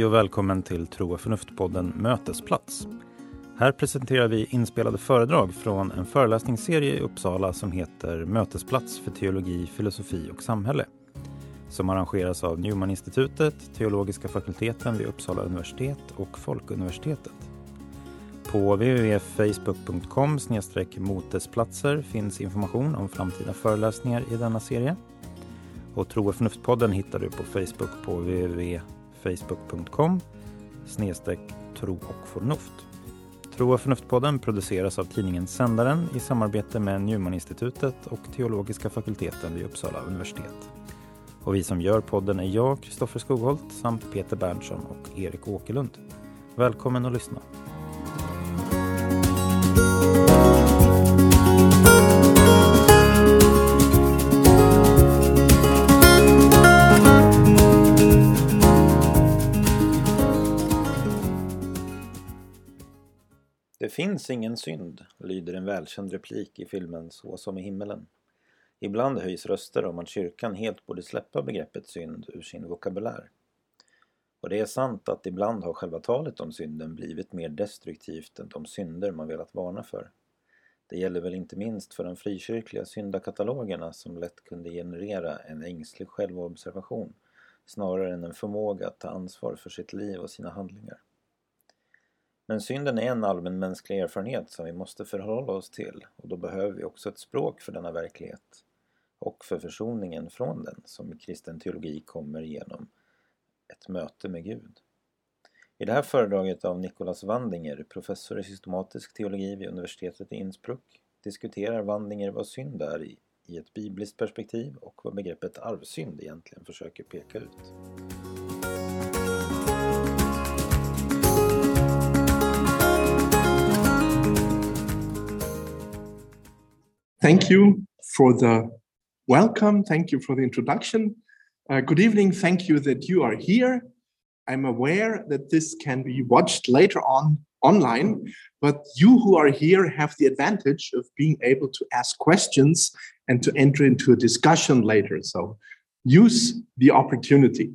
Hej och välkommen till Tro och förnuft-podden Mötesplats. Här presenterar vi inspelade föredrag från en föreläsningsserie i Uppsala som heter Mötesplats för teologi, filosofi och samhälle som arrangeras av Newman-institutet, teologiska fakulteten vid Uppsala universitet och Folkuniversitetet. På www.facebook.com motesplatser finns information om framtida föreläsningar i denna serie. Och Tro och förnuft-podden hittar du på Facebook på www www.facebook.com tro och förnuft. Tro och förnuft-podden produceras av tidningen Sändaren i samarbete med Newman-institutet och teologiska fakulteten vid Uppsala universitet. Och vi som gör podden är jag, Kristoffer Skogholt, samt Peter Berntsson och Erik Åkerlund. Välkommen att lyssna. Finns ingen synd, lyder en välkänd replik i filmen Så som i himmelen. Ibland höjs röster om att kyrkan helt borde släppa begreppet synd ur sin vokabulär. Och det är sant att ibland har själva talet om synden blivit mer destruktivt än de synder man velat varna för. Det gäller väl inte minst för de frikyrkliga syndakatalogerna som lätt kunde generera en ängslig självobservation snarare än en förmåga att ta ansvar för sitt liv och sina handlingar. Men synden är en allmänmänsklig erfarenhet som vi måste förhålla oss till och då behöver vi också ett språk för denna verklighet och för försoningen från den som i kristen teologi kommer genom ett möte med Gud. I det här föredraget av Nicolas Wandinger, professor i systematisk teologi vid universitetet i Innsbruck, diskuterar Wandinger vad synd är i, i ett bibliskt perspektiv och vad begreppet arvsynd egentligen försöker peka ut. Thank you for the welcome. Thank you for the introduction. Uh, good evening. Thank you that you are here. I'm aware that this can be watched later on online, but you who are here have the advantage of being able to ask questions and to enter into a discussion later. So use the opportunity.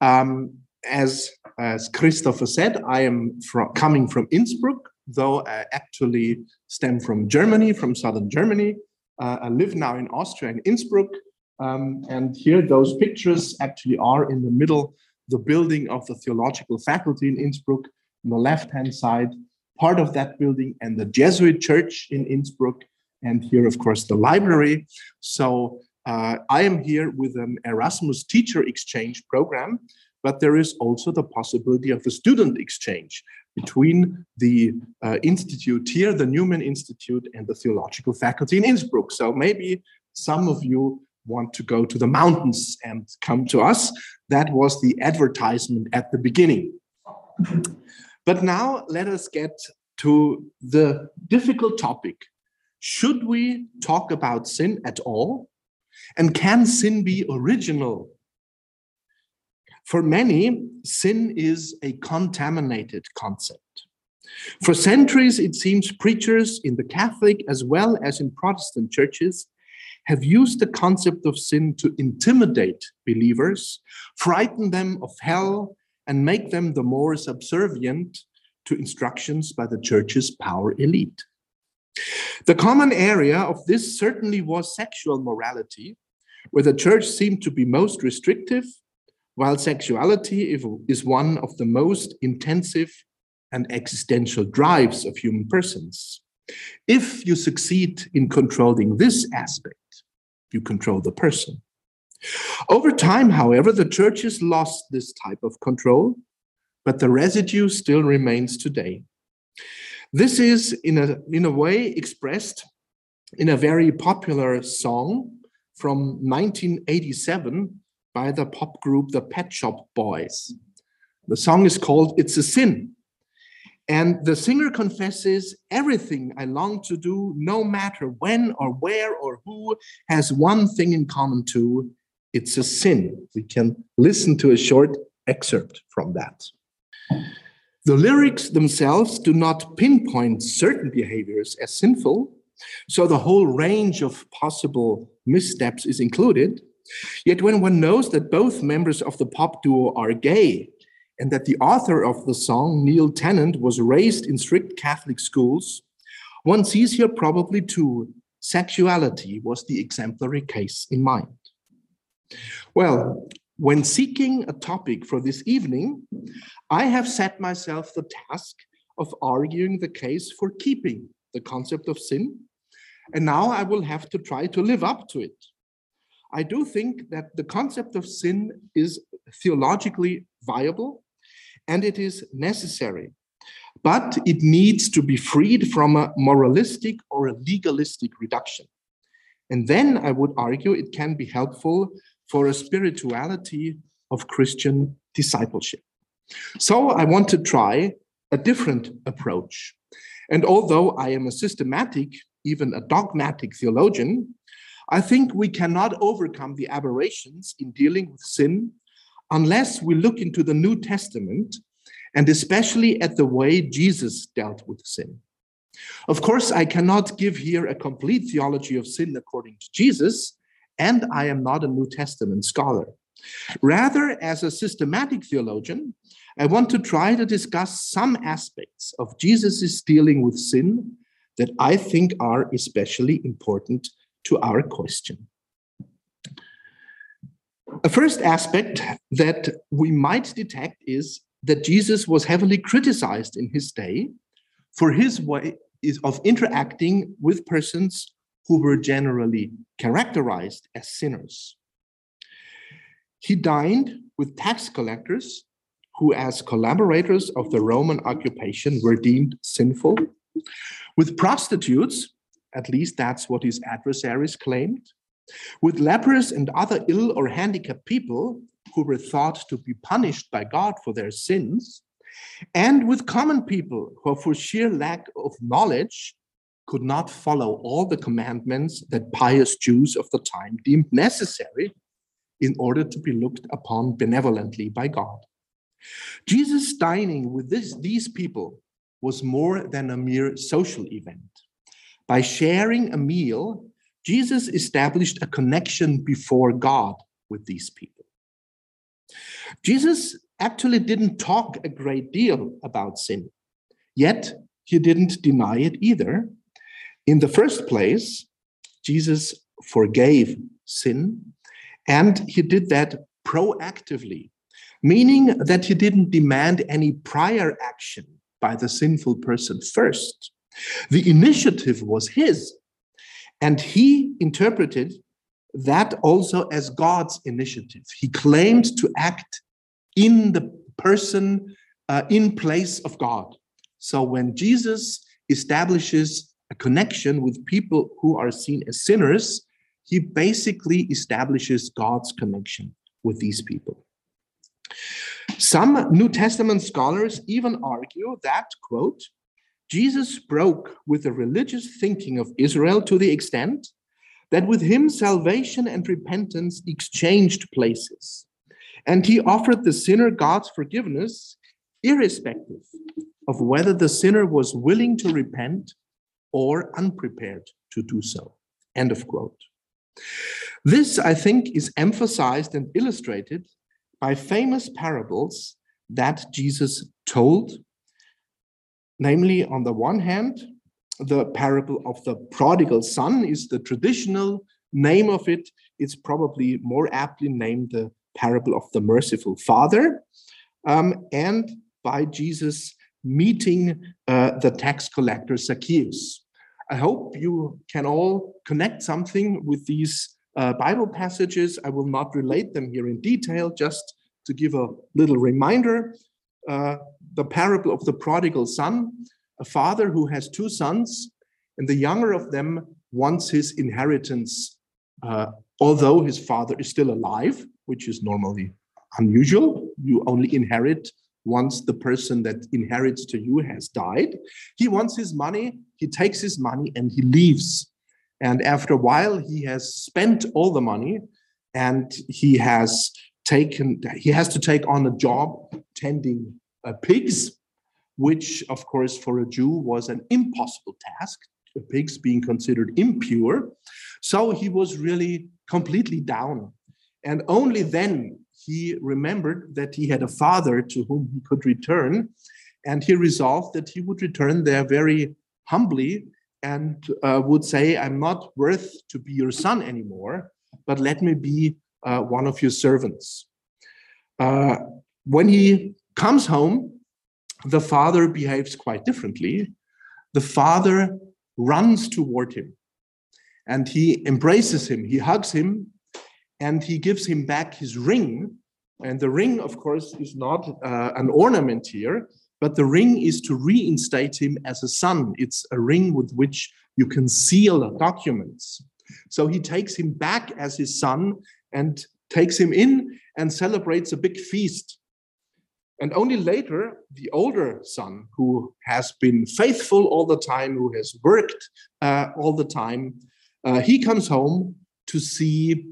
Um, as, as Christopher said, I am from, coming from Innsbruck, though I actually stem from Germany, from southern Germany. Uh, I live now in Austria, in Innsbruck. Um, and here, those pictures actually are in the middle, the building of the theological faculty in Innsbruck, on the left hand side, part of that building, and the Jesuit church in Innsbruck. And here, of course, the library. So uh, I am here with an Erasmus teacher exchange program, but there is also the possibility of a student exchange between the uh, institute here, the Newman Institute, and the theological faculty in Innsbruck. So maybe some of you want to go to the mountains and come to us. That was the advertisement at the beginning. But now let us get to the difficult topic. Should we talk about sin at all? And can sin be original for many, sin is a contaminated concept. For centuries, it seems preachers in the Catholic as well as in Protestant churches have used the concept of sin to intimidate believers, frighten them of hell, and make them the more subservient to instructions by the church's power elite. The common area of this certainly was sexual morality, where the church seemed to be most restrictive while sexuality is one of the most intensive and existential drives of human persons. If you succeed in controlling this aspect, you control the person. Over time, however, the church has lost this type of control, but the residue still remains today. This is, in a, in a way, expressed in a very popular song from 1987 by the pop group the Pet Shop Boys. The song is called It's a Sin. And the singer confesses everything I long to do, no matter when or where or who, has one thing in common too it's a sin. We can listen to a short excerpt from that. The lyrics themselves do not pinpoint certain behaviors as sinful, so the whole range of possible missteps is included. Yet when one knows that both members of the pop duo are gay and that the author of the song, Neil Tennant, was raised in strict Catholic schools, one sees here probably too sexuality was the exemplary case in mind. Well, when seeking a topic for this evening, I have set myself the task of arguing the case for keeping the concept of sin, and now I will have to try to live up to it. I do think that the concept of sin is theologically viable and it is necessary, but it needs to be freed from a moralistic or a legalistic reduction. And then I would argue it can be helpful for a spirituality of Christian discipleship. So I want to try a different approach. And although I am a systematic, even a dogmatic theologian, I think we cannot overcome the aberrations in dealing with sin unless we look into the New Testament and especially at the way Jesus dealt with sin. Of course, I cannot give here a complete theology of sin according to Jesus, and I am not a New Testament scholar. Rather, as a systematic theologian, I want to try to discuss some aspects of Jesus' dealing with sin that I think are especially important to our question. A first aspect that we might detect is that Jesus was heavily criticized in his day for his way of interacting with persons who were generally characterized as sinners. He dined with tax collectors who, as collaborators of the Roman occupation, were deemed sinful, with prostitutes, at least that's what his adversaries claimed, with lepers and other ill or handicapped people who were thought to be punished by God for their sins, and with common people who, for sheer lack of knowledge, could not follow all the commandments that pious Jews of the time deemed necessary in order to be looked upon benevolently by God. Jesus dining with this, these people was more than a mere social event. By sharing a meal, Jesus established a connection before God with these people. Jesus actually didn't talk a great deal about sin, yet he didn't deny it either. In the first place, Jesus forgave sin, and he did that proactively, meaning that he didn't demand any prior action by the sinful person first. The initiative was his, and he interpreted that also as God's initiative. He claimed to act in the person uh, in place of God. So when Jesus establishes a connection with people who are seen as sinners, he basically establishes God's connection with these people. Some New Testament scholars even argue that, quote, Jesus broke with the religious thinking of Israel to the extent that with him salvation and repentance exchanged places. And he offered the sinner God's forgiveness, irrespective of whether the sinner was willing to repent or unprepared to do so. End of quote. This, I think, is emphasized and illustrated by famous parables that Jesus told. Namely, on the one hand, the parable of the prodigal son is the traditional name of it. It's probably more aptly named the parable of the merciful father. Um, and by Jesus meeting uh, the tax collector Zacchaeus. I hope you can all connect something with these uh, Bible passages. I will not relate them here in detail, just to give a little reminder. Uh, the parable of the prodigal son, a father who has two sons, and the younger of them wants his inheritance, uh, although his father is still alive, which is normally unusual. You only inherit once the person that inherits to you has died. He wants his money, he takes his money and he leaves. And after a while, he has spent all the money and he has taken, he has to take on a job tending uh, pigs, which, of course, for a Jew was an impossible task, the pigs being considered impure. So he was really completely down And only then he remembered that he had a father to whom he could return. And he resolved that he would return there very humbly and uh, would say, I'm not worth to be your son anymore, but let me be uh, one of your servants. Uh, when he comes home, the father behaves quite differently. The father runs toward him and he embraces him, he hugs him, and he gives him back his ring. And the ring, of course, is not uh, an ornament here, but the ring is to reinstate him as a son. It's a ring with which you can seal documents. So he takes him back as his son and takes him in and celebrates a big feast. And only later, the older son, who has been faithful all the time, who has worked uh, all the time, uh, he comes home to see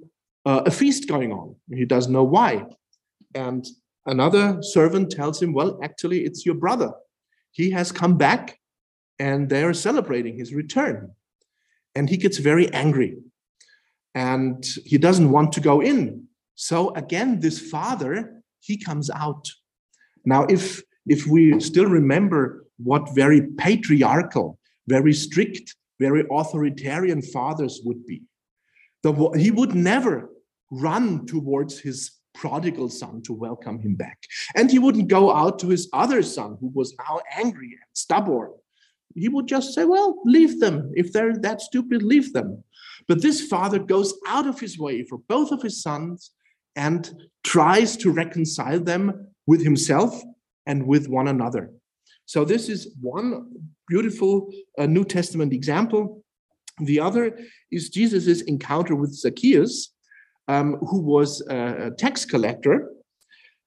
uh, a feast going on. He doesn't know why. And another servant tells him, Well, actually, it's your brother. He has come back and they are celebrating his return. And he gets very angry and he doesn't want to go in. So again, this father, he comes out. Now, if if we still remember what very patriarchal, very strict, very authoritarian fathers would be, the, he would never run towards his prodigal son to welcome him back. And he wouldn't go out to his other son, who was now angry and stubborn. He would just say, Well, leave them. If they're that stupid, leave them. But this father goes out of his way for both of his sons and tries to reconcile them with himself and with one another. So, this is one beautiful uh, New Testament example. The other is Jesus' encounter with Zacchaeus, um, who was a tax collector.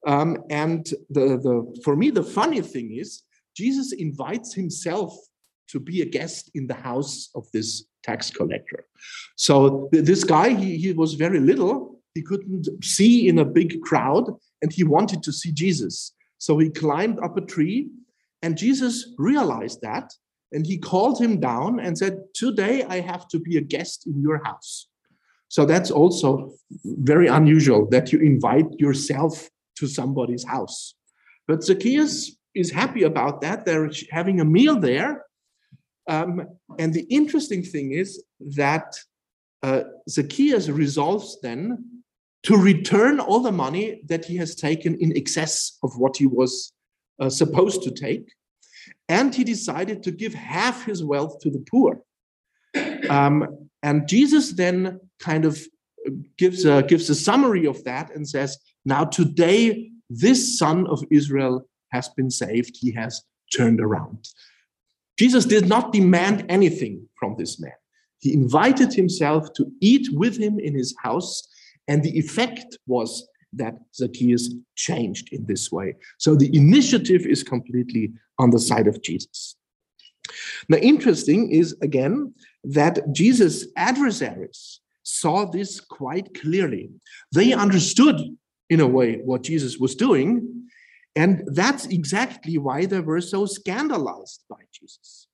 Um, and the, the, for me, the funny thing is, Jesus invites himself to be a guest in the house of this tax collector. So this guy, he, he was very little. He couldn't see in a big crowd, and he wanted to see Jesus. So he climbed up a tree, and Jesus realized that, and he called him down and said, Today I have to be a guest in your house. So that's also very unusual that you invite yourself to somebody's house. But Zacchaeus is happy about that. They're having a meal there. Um, and the interesting thing is that uh, Zacchaeus resolves then to return all the money that he has taken in excess of what he was uh, supposed to take. And he decided to give half his wealth to the poor. Um, and Jesus then kind of gives a, gives a summary of that and says, Now today, this son of Israel has been saved. He has turned around. Jesus did not demand anything from this man. He invited himself to eat with him in his house, and the effect was that Zacchaeus changed in this way. So the initiative is completely on the side of Jesus. Now, interesting is again that Jesus' adversaries saw this quite clearly. They understood, in a way, what Jesus was doing, and that's exactly why they were so scandalized by Jesus.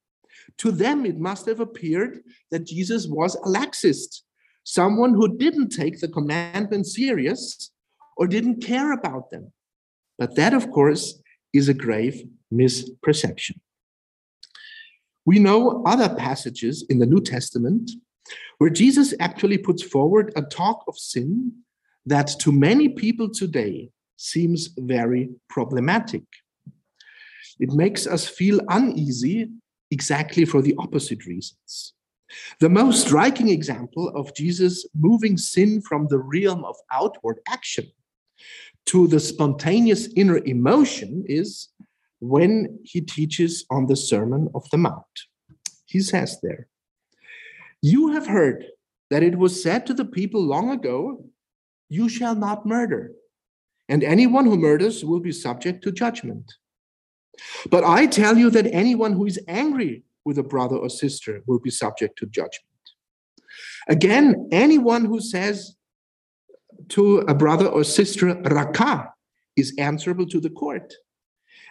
To them, it must have appeared that Jesus was a laxist, someone who didn't take the commandments serious or didn't care about them. But that, of course, is a grave misperception. We know other passages in the New Testament where Jesus actually puts forward a talk of sin that to many people today seems very problematic. It makes us feel uneasy exactly for the opposite reasons. The most striking example of Jesus moving sin from the realm of outward action to the spontaneous inner emotion is when he teaches on the Sermon of the Mount. He says there, You have heard that it was said to the people long ago, You shall not murder and anyone who murders will be subject to judgment. But I tell you that anyone who is angry with a brother or sister will be subject to judgment. Again, anyone who says to a brother or sister, Raca, is answerable to the court.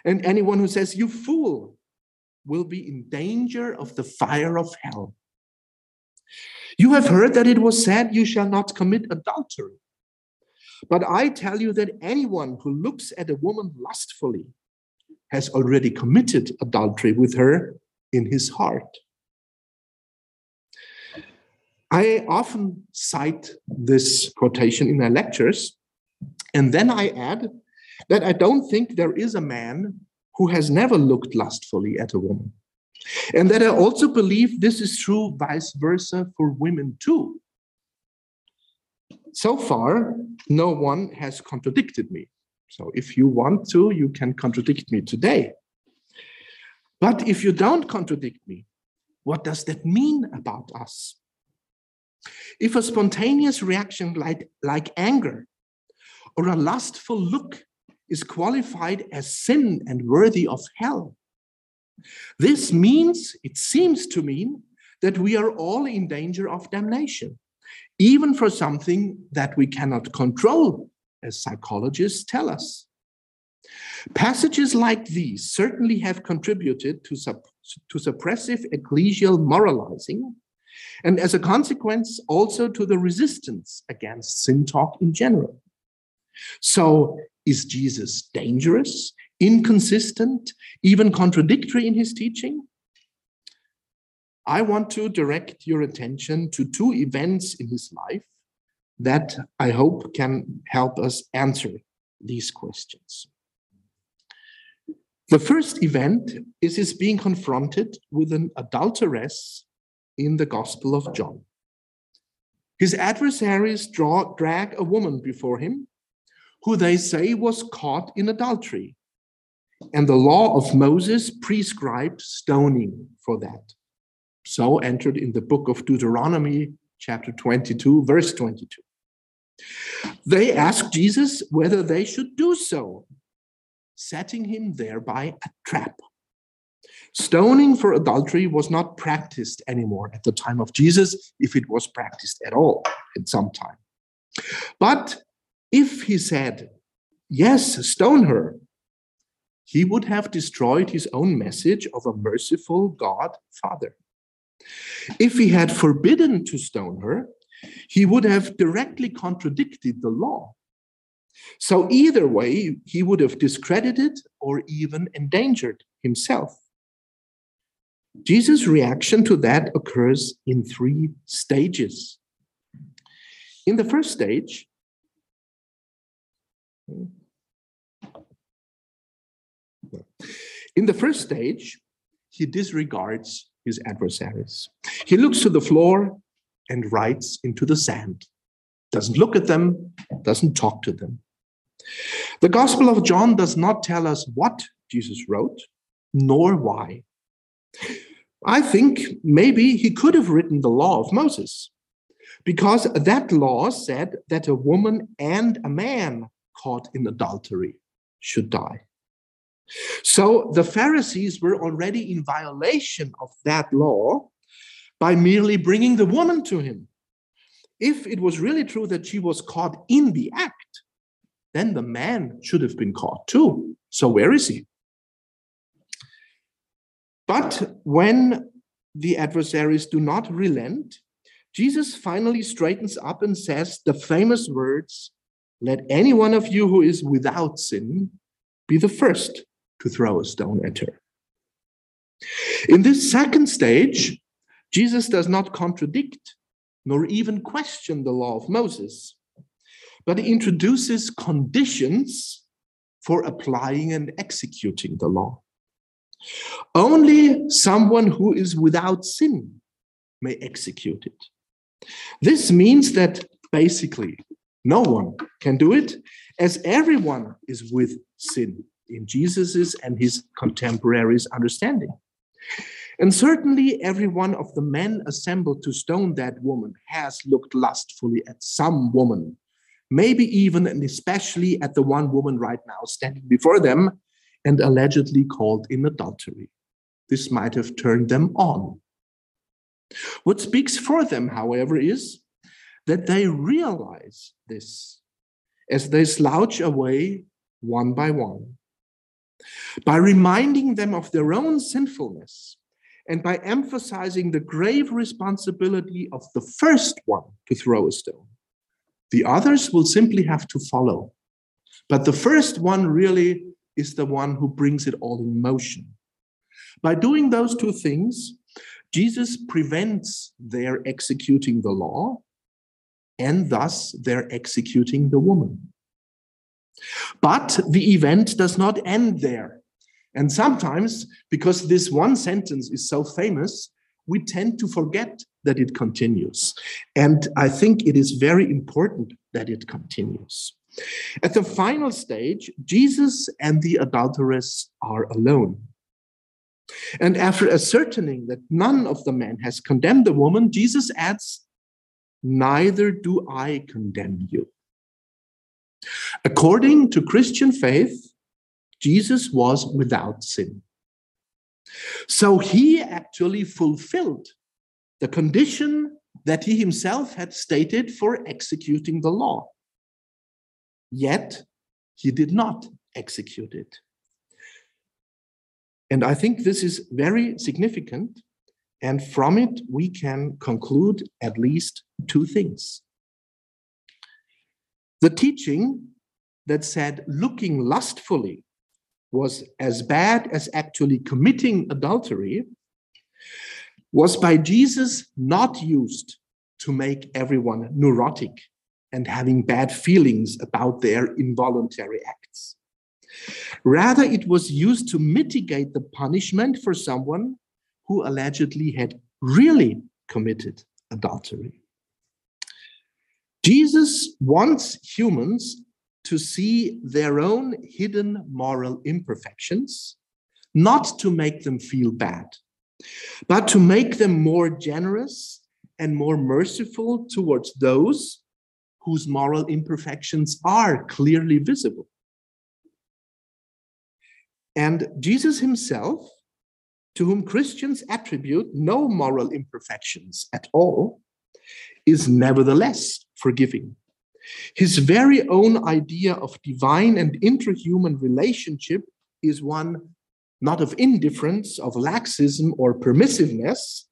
And anyone who says, You fool, will be in danger of the fire of hell. You have heard that it was said, You shall not commit adultery. But I tell you that anyone who looks at a woman lustfully has already committed adultery with her in his heart. I often cite this quotation in my lectures, and then I add that I don't think there is a man who has never looked lustfully at a woman. And that I also believe this is true vice versa for women too. So far, no one has contradicted me. So if you want to, you can contradict me today. But if you don't contradict me, what does that mean about us? If a spontaneous reaction like, like anger or a lustful look is qualified as sin and worthy of hell, this means, it seems to mean, that we are all in danger of damnation, even for something that we cannot control, as psychologists tell us. Passages like these certainly have contributed to, sup to suppressive ecclesial moralizing, and as a consequence, also to the resistance against sin talk in general. So, is Jesus dangerous, inconsistent, even contradictory in his teaching? I want to direct your attention to two events in his life that I hope can help us answer these questions. The first event is his being confronted with an adulteress in the Gospel of John. His adversaries draw, drag a woman before him who they say was caught in adultery. And the law of Moses prescribed stoning for that. So entered in the book of Deuteronomy, chapter 22, verse 22. They asked Jesus whether they should do so, setting him thereby a trap. Stoning for adultery was not practiced anymore at the time of Jesus, if it was practiced at all at some time. But if he said, Yes, stone her, he would have destroyed his own message of a merciful God Father. If he had forbidden to stone her, he would have directly contradicted the law. So, either way, he would have discredited or even endangered himself. Jesus' reaction to that occurs in three stages. In the first stage, in the first stage, he disregards his adversaries. He looks to the floor and writes into the sand, doesn't look at them, doesn't talk to them. The Gospel of John does not tell us what Jesus wrote, nor why. I think maybe he could have written the law of Moses, because that law said that a woman and a man caught in adultery should die. So the Pharisees were already in violation of that law by merely bringing the woman to him. If it was really true that she was caught in the act, then the man should have been caught too. So where is he? But when the adversaries do not relent, Jesus finally straightens up and says the famous words let any one of you who is without sin be the first to throw a stone at her. In this second stage, Jesus does not contradict nor even question the law of Moses, but he introduces conditions for applying and executing the law. Only someone who is without sin may execute it. This means that basically no one can do it, as everyone is with sin in Jesus's and his contemporaries' understanding. And certainly, every one of the men assembled to stone that woman has looked lustfully at some woman, maybe even and especially at the one woman right now standing before them and allegedly called in adultery. This might have turned them on. What speaks for them, however, is that they realize this as they slouch away one by one. By reminding them of their own sinfulness and by emphasizing the grave responsibility of the first one to throw a stone, The others will simply have to follow. But the first one really is the one who brings it all in motion. By doing those two things, Jesus prevents their executing the law and thus their executing the woman. But the event does not end there. And sometimes, because this one sentence is so famous, we tend to forget that it continues. And I think it is very important that it continues. At the final stage, Jesus and the adulteress are alone. And after ascertaining that none of the men has condemned the woman, Jesus adds, Neither do I condemn you. According to Christian faith, Jesus was without sin. So he actually fulfilled the condition that he himself had stated for executing the law. Yet he did not execute it. And I think this is very significant. And from it, we can conclude at least two things. The teaching that said looking lustfully was as bad as actually committing adultery was by Jesus not used to make everyone neurotic and having bad feelings about their involuntary acts. Rather, it was used to mitigate the punishment for someone who allegedly had really committed adultery. Jesus wants humans to see their own hidden moral imperfections, not to make them feel bad, but to make them more generous and more merciful towards those whose moral imperfections are clearly visible. And Jesus himself, to whom Christians attribute no moral imperfections at all, is nevertheless forgiving. His very own idea of divine and interhuman relationship is one not of indifference, of laxism, or permissiveness,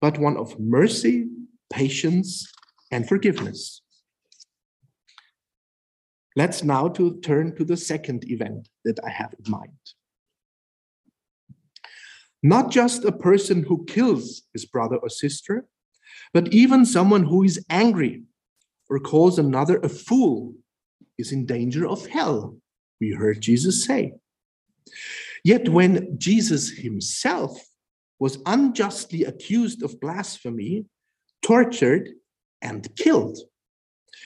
but one of mercy, patience, and forgiveness. Let's now to turn to the second event that I have in mind. Not just a person who kills his brother or sister, but even someone who is angry or calls another a fool is in danger of hell, we heard Jesus say. Yet when Jesus himself was unjustly accused of blasphemy, tortured, and killed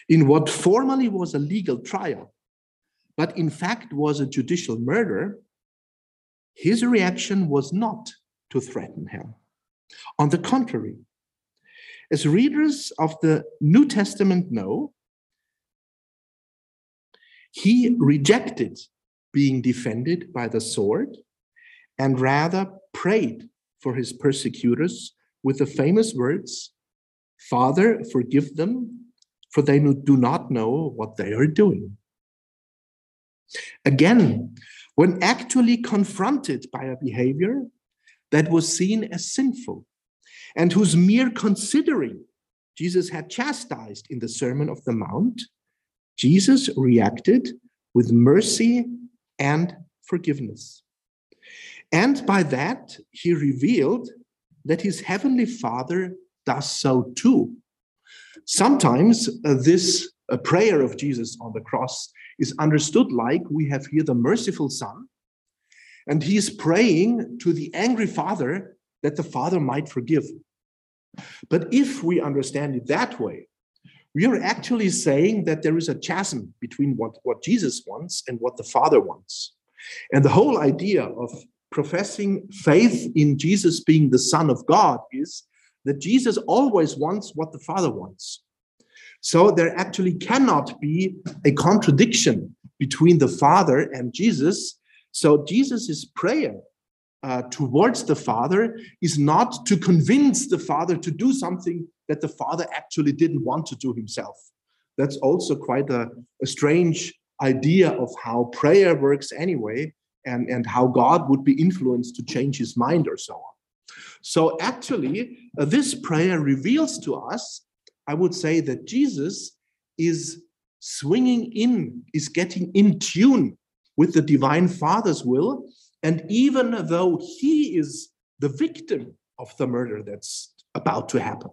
in what formally was a legal trial, but in fact was a judicial murder, his reaction was not to threaten hell. On the contrary, as readers of the New Testament know, he rejected being defended by the sword and rather prayed for his persecutors with the famous words Father, forgive them, for they do not know what they are doing. Again, when actually confronted by a behavior that was seen as sinful, and whose mere considering Jesus had chastised in the Sermon of the Mount, Jesus reacted with mercy and forgiveness. And by that, he revealed that his heavenly Father does so too. Sometimes uh, this uh, prayer of Jesus on the cross is understood like we have here the merciful Son, and he is praying to the angry Father that the Father might forgive. But if we understand it that way, we are actually saying that there is a chasm between what, what Jesus wants and what the Father wants. And the whole idea of professing faith in Jesus being the Son of God is that Jesus always wants what the Father wants. So there actually cannot be a contradiction between the Father and Jesus. So Jesus' prayer uh, towards the Father is not to convince the Father to do something that the Father actually didn't want to do himself. That's also quite a, a strange idea of how prayer works anyway, and, and how God would be influenced to change his mind or so on. So, actually, uh, this prayer reveals to us, I would say, that Jesus is swinging in, is getting in tune with the divine Father's will. And even though he is the victim of the murder that's about to happen,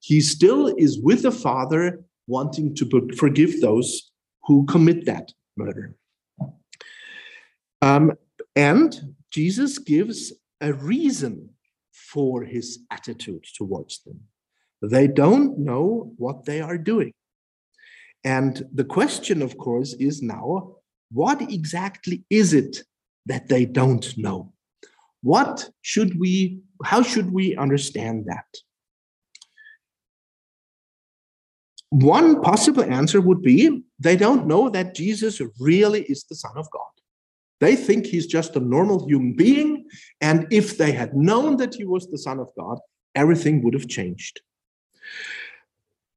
he still is with the Father wanting to forgive those who commit that murder. Um, and Jesus gives a reason for his attitude towards them. They don't know what they are doing. And the question, of course, is now what exactly is it that they don't know? What should we, how should we understand that? One possible answer would be they don't know that Jesus really is the Son of God. They think he's just a normal human being. And if they had known that he was the Son of God, everything would have changed.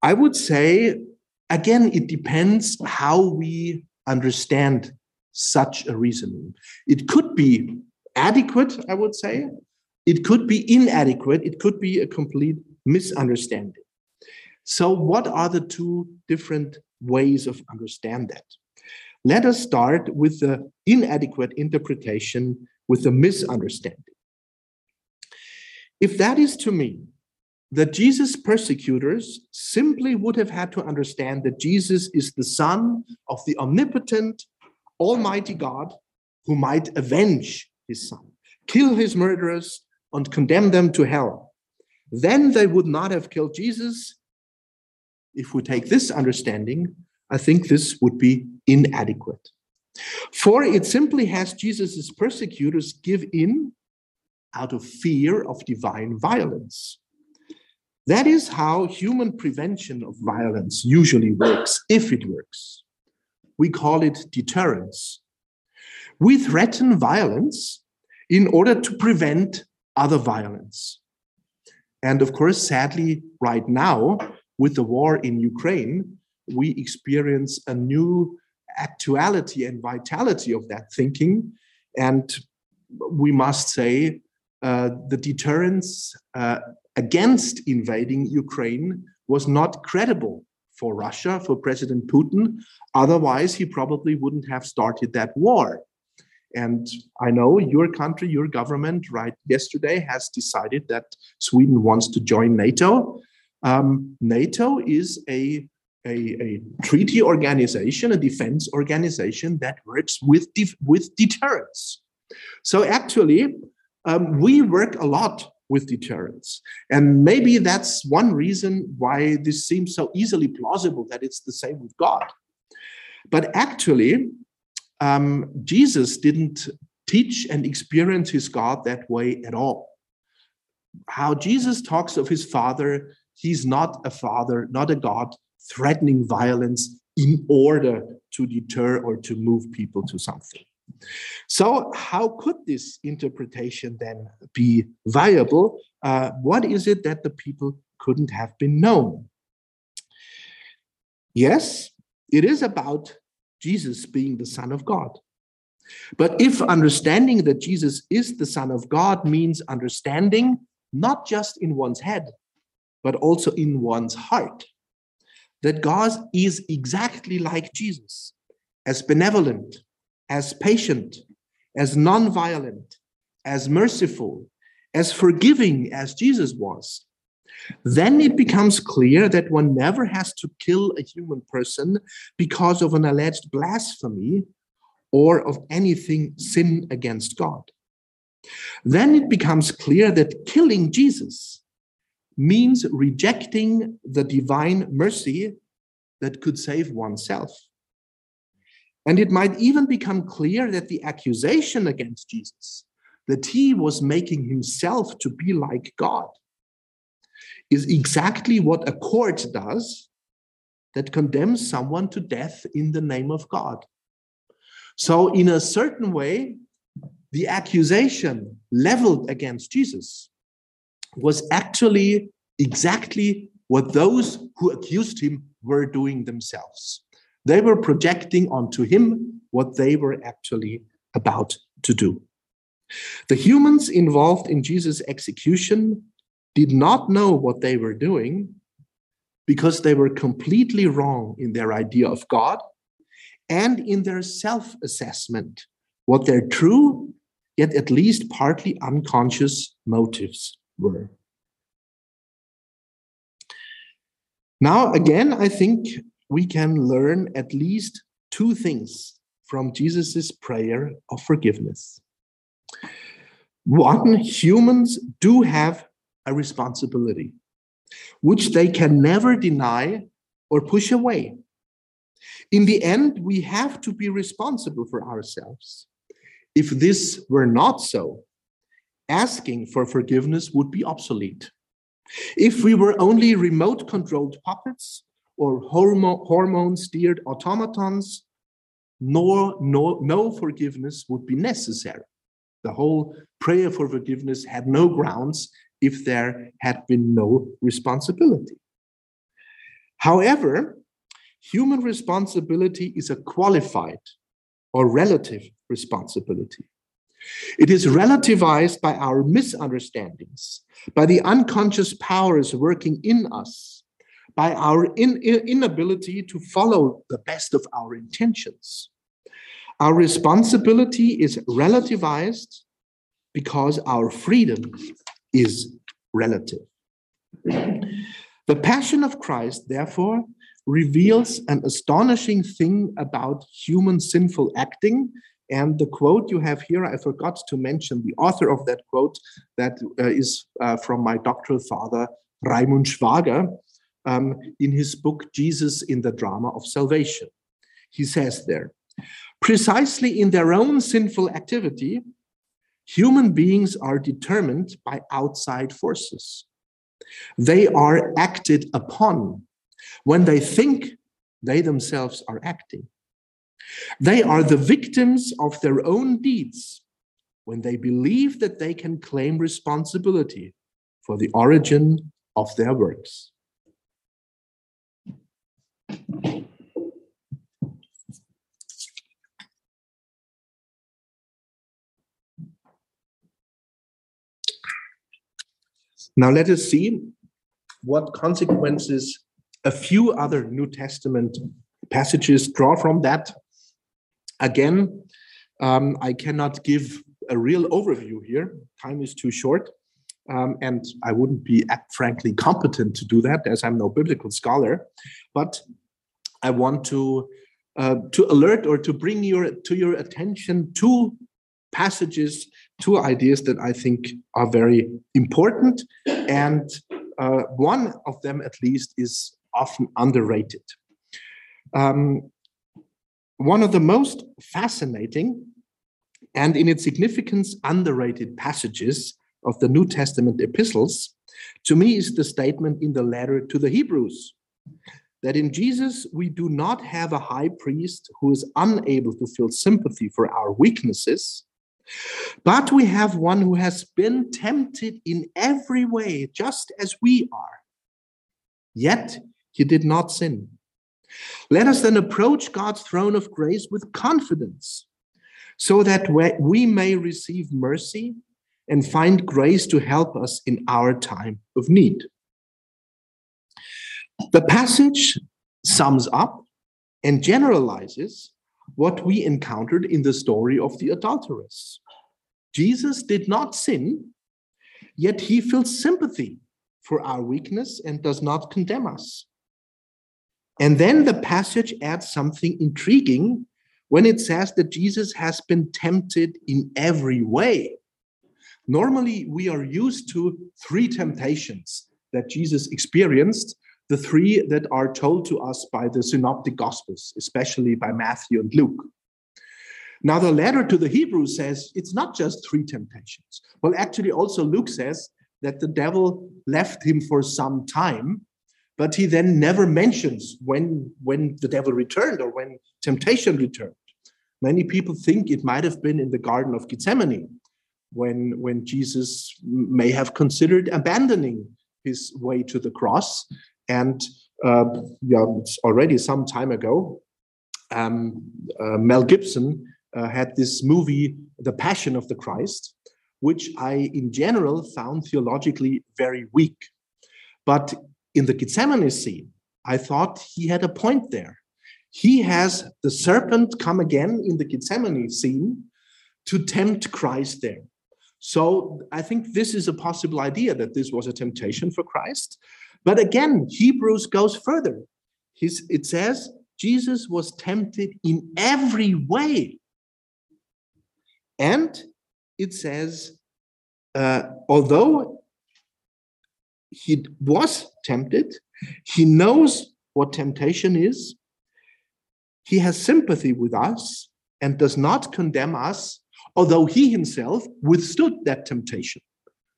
I would say, again, it depends how we understand such a reasoning. It could be adequate, I would say. It could be inadequate. It could be a complete misunderstanding. So, what are the two different ways of understand that? Let us start with the inadequate interpretation, with the misunderstanding. If that is to mean that Jesus' persecutors simply would have had to understand that Jesus is the Son of the omnipotent, almighty God who might avenge his Son, kill his murderers, and condemn them to hell. Then they would not have killed Jesus. If we take this understanding, I think this would be inadequate. For it simply has Jesus' persecutors give in out of fear of divine violence. That is how human prevention of violence usually works, if it works. We call it deterrence. We threaten violence in order to prevent other violence. And of course, sadly, right now, with the war in Ukraine, we experience a new actuality and vitality of that thinking. And we must say uh, the deterrence uh, against invading Ukraine was not credible for Russia, for President Putin. Otherwise, he probably wouldn't have started that war. And I know your country, your government, right yesterday has decided that Sweden wants to join NATO. Um, NATO is a, a, a, treaty organization, a defense organization that works with, with deterrence. So actually, um, we work a lot with deterrence. And maybe that's one reason why this seems so easily plausible that it's the same with God. But actually, um, Jesus didn't teach and experience his God that way at all. How Jesus talks of his Father, he's not a Father, not a God threatening violence in order to deter or to move people to something. So, how could this interpretation then be viable? Uh, what is it that the people couldn't have been known? Yes, it is about Jesus being the Son of God. But if understanding that Jesus is the Son of God means understanding not just in one's head, but also in one's heart, that God is exactly like Jesus, as benevolent, as patient, as non-violent, as merciful, as forgiving as Jesus was, then it becomes clear that one never has to kill a human person because of an alleged blasphemy or of anything sin against God. Then it becomes clear that killing Jesus means rejecting the divine mercy that could save oneself. And it might even become clear that the accusation against Jesus, that he was making himself to be like God, is exactly what a court does that condemns someone to death in the name of God. So, in a certain way, the accusation leveled against Jesus was actually exactly what those who accused him were doing themselves. They were projecting onto him what they were actually about to do. The humans involved in Jesus' execution did not know what they were doing, because they were completely wrong in their idea of God and in their self assessment, what their true, yet at least partly unconscious motives were. Now, again, I think we can learn at least two things from Jesus' prayer of forgiveness. One, humans do have a responsibility, which they can never deny or push away. In the end, we have to be responsible for ourselves. If this were not so, asking for forgiveness would be obsolete. If we were only remote controlled puppets or hormone steered automatons, nor, no, no forgiveness would be necessary. The whole prayer for forgiveness had no grounds if there had been no responsibility. However, human responsibility is a qualified or relative responsibility. It is relativized by our misunderstandings, by the unconscious powers working in us, by our in, inability to follow the best of our intentions. Our responsibility is relativized because our freedom is relative. The Passion of Christ, therefore, reveals an astonishing thing about human sinful acting and the quote you have here, I forgot to mention the author of that quote, that uh, is uh, from my doctoral father, Raimund Schwager, um, in his book, Jesus in the Drama of Salvation. He says there, precisely in their own sinful activity, human beings are determined by outside forces. They are acted upon when they think they themselves are acting. They are the victims of their own deeds when they believe that they can claim responsibility for the origin of their works. Now let us see what consequences a few other New Testament passages draw from that Again, um, I cannot give a real overview here. Time is too short. Um, and I wouldn't be frankly competent to do that as I'm no biblical scholar. But I want to uh, to alert or to bring your to your attention two passages, two ideas that I think are very important, and uh, one of them at least is often underrated. Um, one of the most fascinating and in its significance underrated passages of the New Testament epistles, to me, is the statement in the letter to the Hebrews that in Jesus we do not have a high priest who is unable to feel sympathy for our weaknesses, but we have one who has been tempted in every way, just as we are. Yet he did not sin. Let us then approach God's throne of grace with confidence so that we may receive mercy and find grace to help us in our time of need. The passage sums up and generalizes what we encountered in the story of the adulteress. Jesus did not sin, yet he feels sympathy for our weakness and does not condemn us. And then the passage adds something intriguing when it says that Jesus has been tempted in every way. Normally, we are used to three temptations that Jesus experienced, the three that are told to us by the synoptic gospels, especially by Matthew and Luke. Now, the letter to the Hebrews says it's not just three temptations. Well, actually, also Luke says that the devil left him for some time but he then never mentions when when the devil returned or when temptation returned many people think it might have been in the garden of gethsemane when when jesus may have considered abandoning his way to the cross and uh, yeah it's already some time ago um, uh, mel gibson uh, had this movie the passion of the christ which i in general found theologically very weak but in the Gethsemane scene, I thought he had a point there. He has the serpent come again in the Gethsemane scene to tempt Christ there. So I think this is a possible idea that this was a temptation for Christ. But again, Hebrews goes further. It says Jesus was tempted in every way. And it says, uh, although he was tempted, he knows what temptation is, he has sympathy with us and does not condemn us, although he himself withstood that temptation.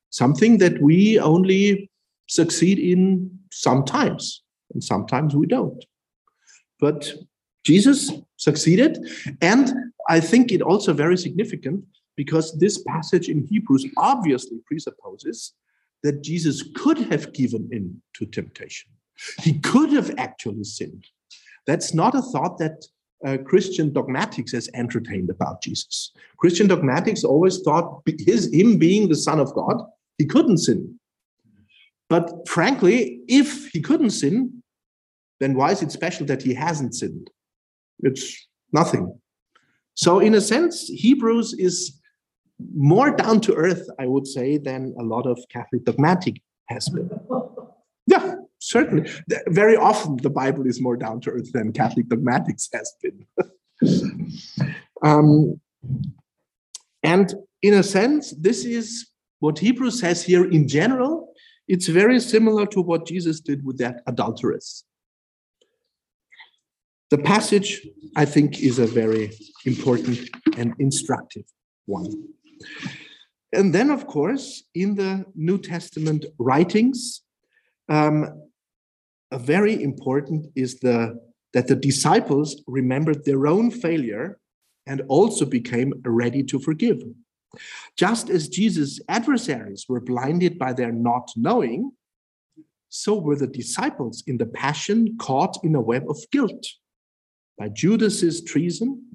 Something that we only succeed in sometimes, and sometimes we don't. But Jesus succeeded. And I think it also very significant because this passage in Hebrews obviously presupposes that Jesus could have given in to temptation. He could have actually sinned. That's not a thought that uh, Christian dogmatics has entertained about Jesus. Christian dogmatics always thought his him being the Son of God, he couldn't sin. But frankly, if he couldn't sin, then why is it special that he hasn't sinned? It's nothing. So, in a sense, Hebrews is more down to earth, I would say, than a lot of Catholic dogmatic has been. Yeah, certainly. Very often, the Bible is more down to earth than Catholic dogmatics has been. um, and in a sense, this is what Hebrews says here in general. It's very similar to what Jesus did with that adulteress. The passage, I think, is a very important and instructive one. And then, of course, in the New Testament writings, um, a very important is the that the disciples remembered their own failure and also became ready to forgive. Just as Jesus' adversaries were blinded by their not knowing, so were the disciples in the passion caught in a web of guilt by Judas's treason,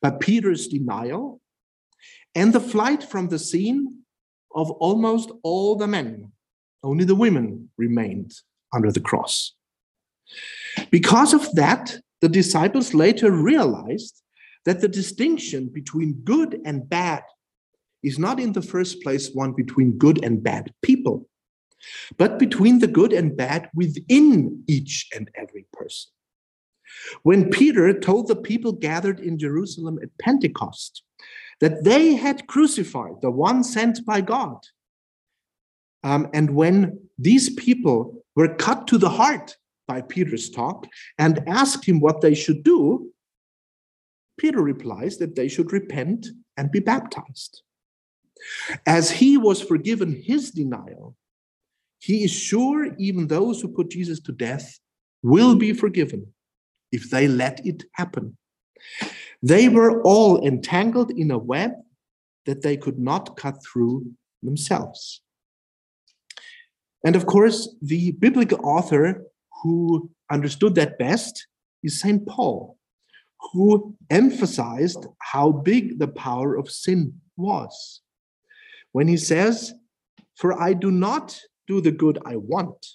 by Peter's denial, and the flight from the scene of almost all the men. Only the women remained under the cross. Because of that, the disciples later realized that the distinction between good and bad is not in the first place one between good and bad people, but between the good and bad within each and every person. When Peter told the people gathered in Jerusalem at Pentecost that they had crucified the one sent by God, um, and when these people were cut to the heart by Peter's talk and asked him what they should do, Peter replies that they should repent and be baptized. As he was forgiven his denial, he is sure even those who put Jesus to death will be forgiven if they let it happen. They were all entangled in a web that they could not cut through themselves. And of course, the biblical author who understood that best is St. Paul, who emphasized how big the power of sin was. When he says, For I do not do the good I want,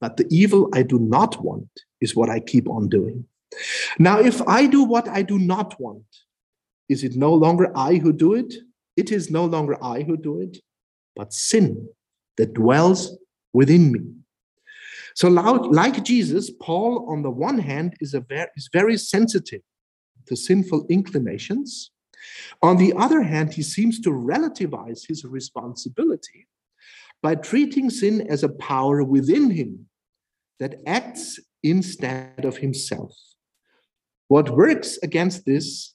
but the evil I do not want is what I keep on doing. Now, if I do what I do not want, is it no longer I who do it? It is no longer I who do it, but sin that dwells within me. So, like Jesus, Paul, on the one hand, is, a very, is very sensitive to sinful inclinations. On the other hand, he seems to relativize his responsibility by treating sin as a power within him that acts instead of himself. What works against this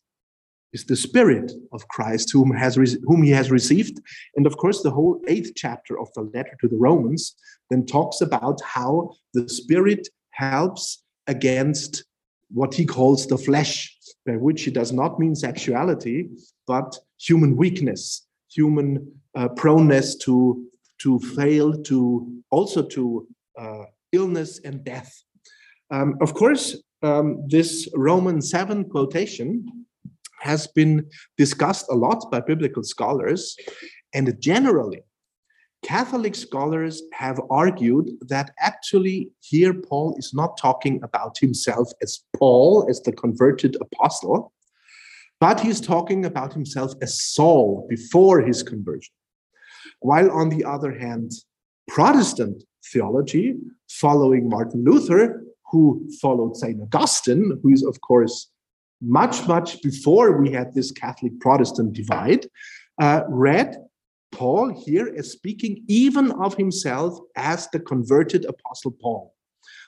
is the Spirit of Christ, whom, has whom he has received. And of course, the whole eighth chapter of the letter to the Romans then talks about how the Spirit helps against what he calls the flesh, by which he does not mean sexuality, but human weakness, human uh, proneness to, to fail, to also to uh, illness and death. Um, of course, um, this Roman 7 quotation has been discussed a lot by biblical scholars, and generally, Catholic scholars have argued that actually here Paul is not talking about himself as Paul, as the converted apostle, but he's talking about himself as Saul before his conversion. While on the other hand, Protestant theology, following Martin Luther, who followed St. Augustine, who is, of course, much, much before we had this Catholic Protestant divide, uh, read Paul here is speaking even of himself as the converted Apostle Paul.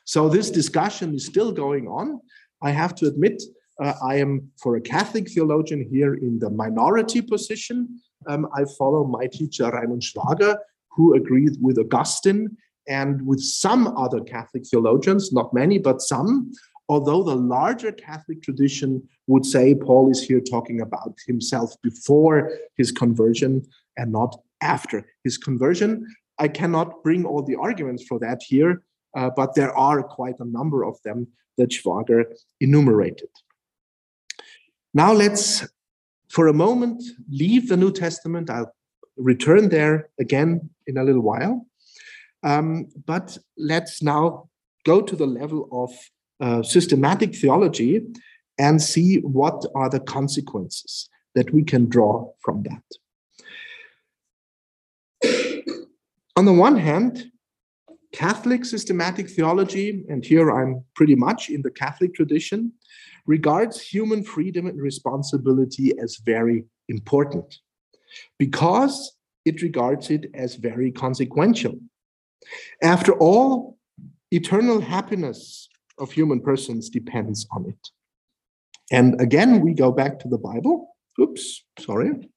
So this discussion is still going on. I have to admit, uh, I am, for a Catholic theologian, here in the minority position. Um, I follow my teacher, Raimund Schwager, who agreed with Augustine and with some other Catholic theologians, not many, but some. Although the larger Catholic tradition would say Paul is here talking about himself before his conversion and not after his conversion. I cannot bring all the arguments for that here, uh, but there are quite a number of them that Schwager enumerated. Now let's, for a moment, leave the New Testament. I'll return there again in a little while. Um, but let's now go to the level of uh, systematic theology and see what are the consequences that we can draw from that. On the one hand, Catholic systematic theology, and here I'm pretty much in the Catholic tradition, regards human freedom and responsibility as very important because it regards it as very consequential. After all, eternal happiness of human persons depends on it. And again, we go back to the Bible. Oops, sorry.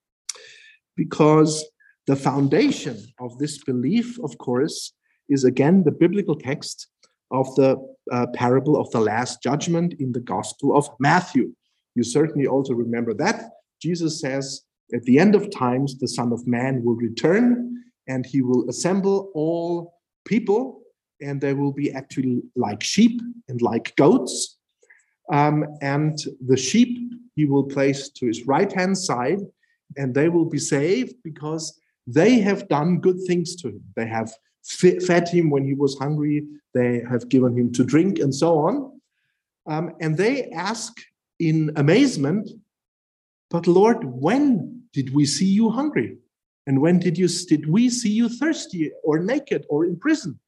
Because the foundation of this belief, of course, is again the biblical text of the uh, parable of the Last Judgment in the Gospel of Matthew. You certainly also remember that. Jesus says, At the end of times, the Son of Man will return and he will assemble all people, and they will be actually like sheep and like goats. Um, and the sheep he will place to his right hand side, and they will be saved because they have done good things to him. They have fed him when he was hungry, they have given him to drink, and so on. Um, and they ask in amazement, But Lord, when did we see you hungry? And when did you did we see you thirsty or naked or in prison?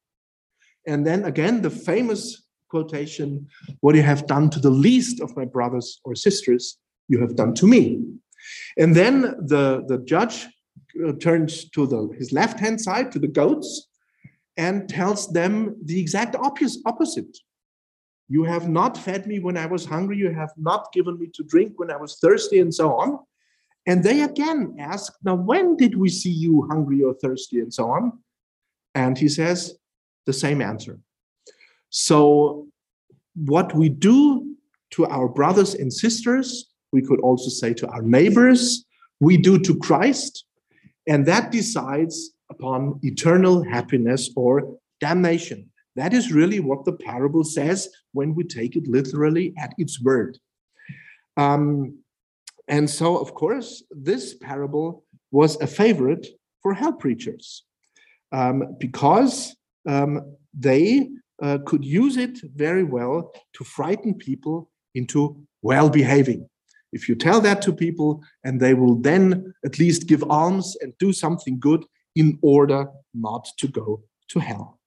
And then again, the famous quotation, What you have done to the least of my brothers or sisters, you have done to me. And then the, the judge uh, turns to the, his left hand side to the goats and tells them the exact opposite. You have not fed me when I was hungry. You have not given me to drink when I was thirsty, and so on. And they again ask, Now, when did we see you hungry or thirsty, and so on? And he says the same answer. So, what we do to our brothers and sisters, we could also say to our neighbors, we do to Christ. And that decides upon eternal happiness or damnation. That is really what the parable says when we take it literally at its word. Um, and so, of course, this parable was a favorite for hell preachers um, because um, they uh, could use it very well to frighten people into well behaving. If you tell that to people, and they will then at least give alms and do something good in order not to go to hell.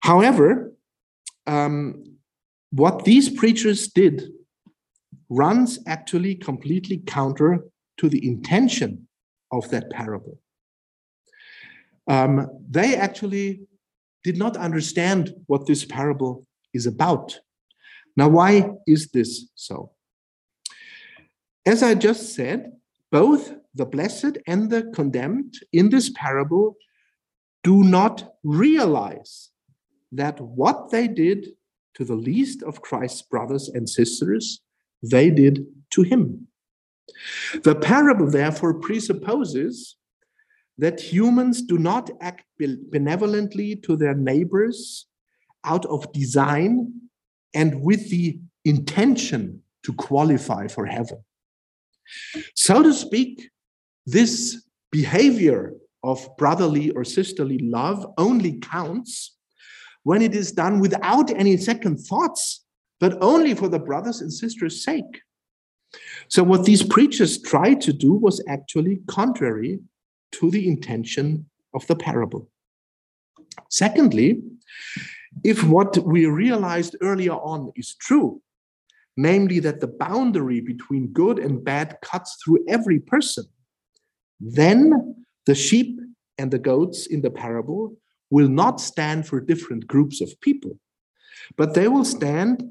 However, um, what these preachers did runs actually completely counter to the intention of that parable. Um, they actually did not understand what this parable is about. Now, why is this so? As I just said, both the blessed and the condemned in this parable do not realize that what they did to the least of Christ's brothers and sisters, they did to him. The parable, therefore, presupposes that humans do not act benevolently to their neighbors out of design and with the intention to qualify for heaven. So to speak, this behavior of brotherly or sisterly love only counts when it is done without any second thoughts, but only for the brothers and sisters' sake. So, what these preachers tried to do was actually contrary to the intention of the parable. Secondly, if what we realized earlier on is true, namely that the boundary between good and bad cuts through every person, then the sheep and the goats in the parable will not stand for different groups of people, but they will stand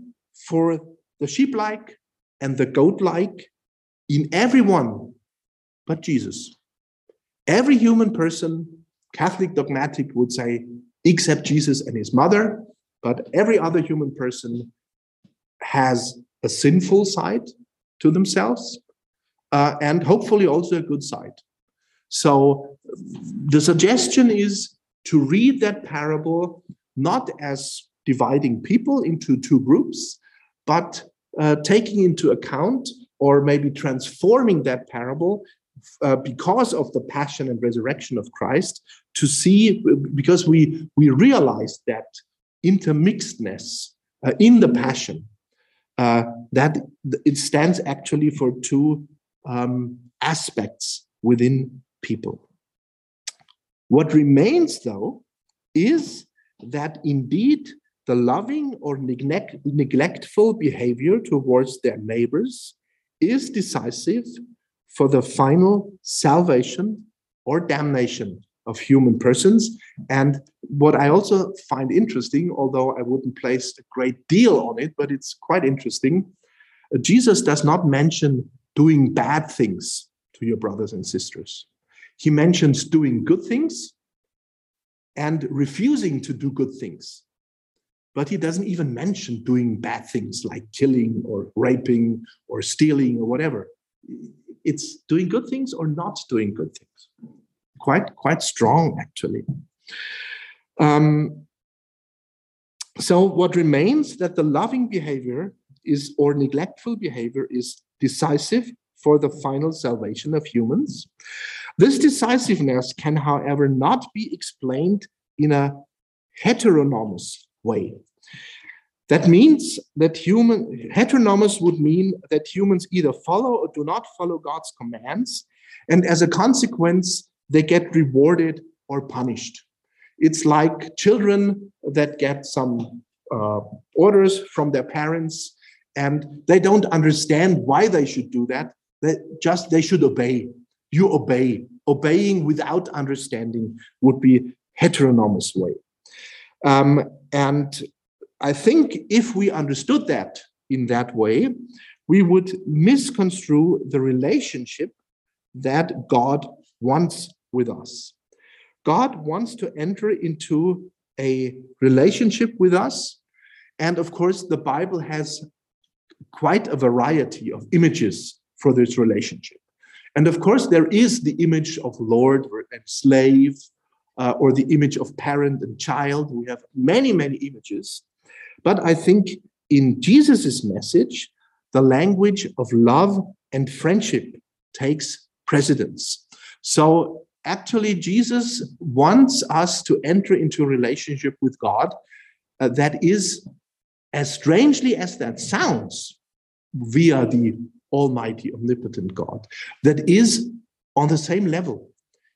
for the sheep like and the goat like in everyone but Jesus. Every human person, Catholic dogmatic would say, except Jesus and his mother, but every other human person has a sinful side to themselves uh, and hopefully also a good side. So the suggestion is to read that parable not as dividing people into two groups, but uh, taking into account or maybe transforming that parable uh, because of the passion and resurrection of Christ to see because we we realize that intermixedness uh, in the passion uh, that it stands actually for two um, aspects within people. What remains, though, is that indeed the loving or neglect, neglectful behavior towards their neighbors is decisive for the final salvation or damnation of human persons. And what I also find interesting, although I wouldn't place a great deal on it, but it's quite interesting, uh, Jesus does not mention doing bad things to your brothers and sisters. He mentions doing good things and refusing to do good things. But he doesn't even mention doing bad things like killing or raping or stealing or whatever. It's doing good things or not doing good things quite quite strong actually. Um, so what remains that the loving behavior is or neglectful behavior is decisive for the final salvation of humans. This decisiveness can, however, not be explained in a heteronomous way. That means that human heteronomous would mean that humans either follow or do not follow God's commands, and as a consequence, they get rewarded or punished. It's like children that get some uh, orders from their parents and they don't understand why they should do that. They just they should obey. You obey. Obeying without understanding would be heteronomous way. Um, and I think if we understood that in that way, we would misconstrue the relationship that God wants with us. God wants to enter into a relationship with us. And of course, the Bible has quite a variety of images for this relationship. And of course, there is the image of Lord and slave, uh, or the image of parent and child. We have many, many images. But I think in Jesus' message, the language of love and friendship takes precedence. So actually Jesus wants us to enter into a relationship with God uh, that is, as strangely as that sounds, via the Almighty, omnipotent God, that is on the same level.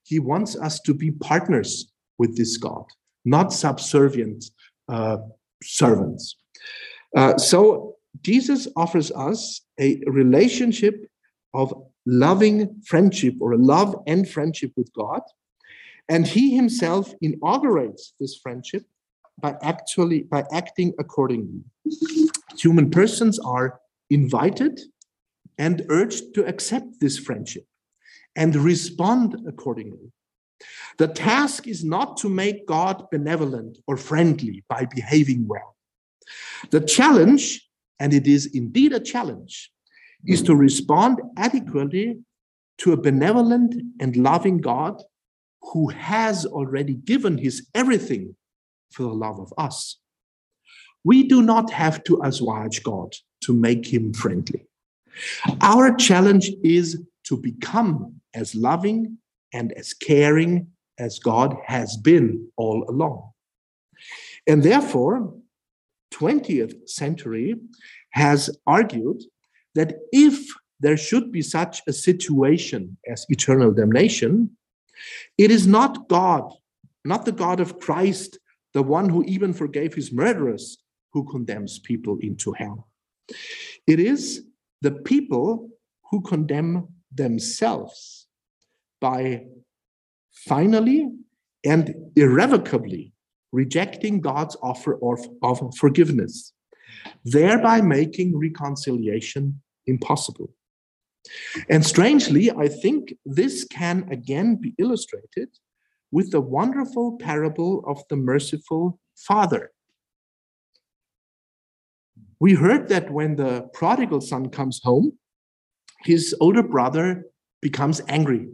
He wants us to be partners with this God, not subservient uh, servants. Uh, so Jesus offers us a relationship of loving friendship or a love and friendship with God. And he himself inaugurates this friendship by actually by acting accordingly. Human persons are invited and urged to accept this friendship and respond accordingly. The task is not to make God benevolent or friendly by behaving well. The challenge, and it is indeed a challenge, is to respond adequately to a benevolent and loving God who has already given his everything for the love of us. We do not have to assuage God to make him friendly. Our challenge is to become as loving and as caring as God has been all along. And therefore, 20th century has argued that if there should be such a situation as eternal damnation, it is not God, not the God of Christ, the one who even forgave his murderers, who condemns people into hell. It is the people who condemn themselves by finally and irrevocably rejecting God's offer of, of forgiveness, thereby making reconciliation impossible. And strangely, I think this can again be illustrated with the wonderful parable of the merciful father. We heard that when the prodigal son comes home, his older brother becomes angry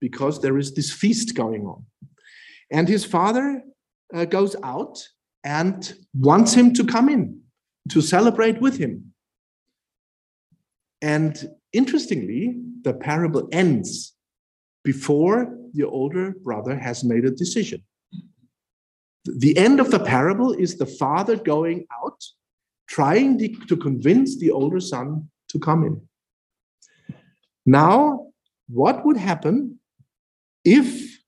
because there is this feast going on. And his father uh, goes out and wants him to come in to celebrate with him. And interestingly, the parable ends before the older brother has made a decision. The end of the parable is the father going out, trying to convince the older son to come in. Now, what would happen if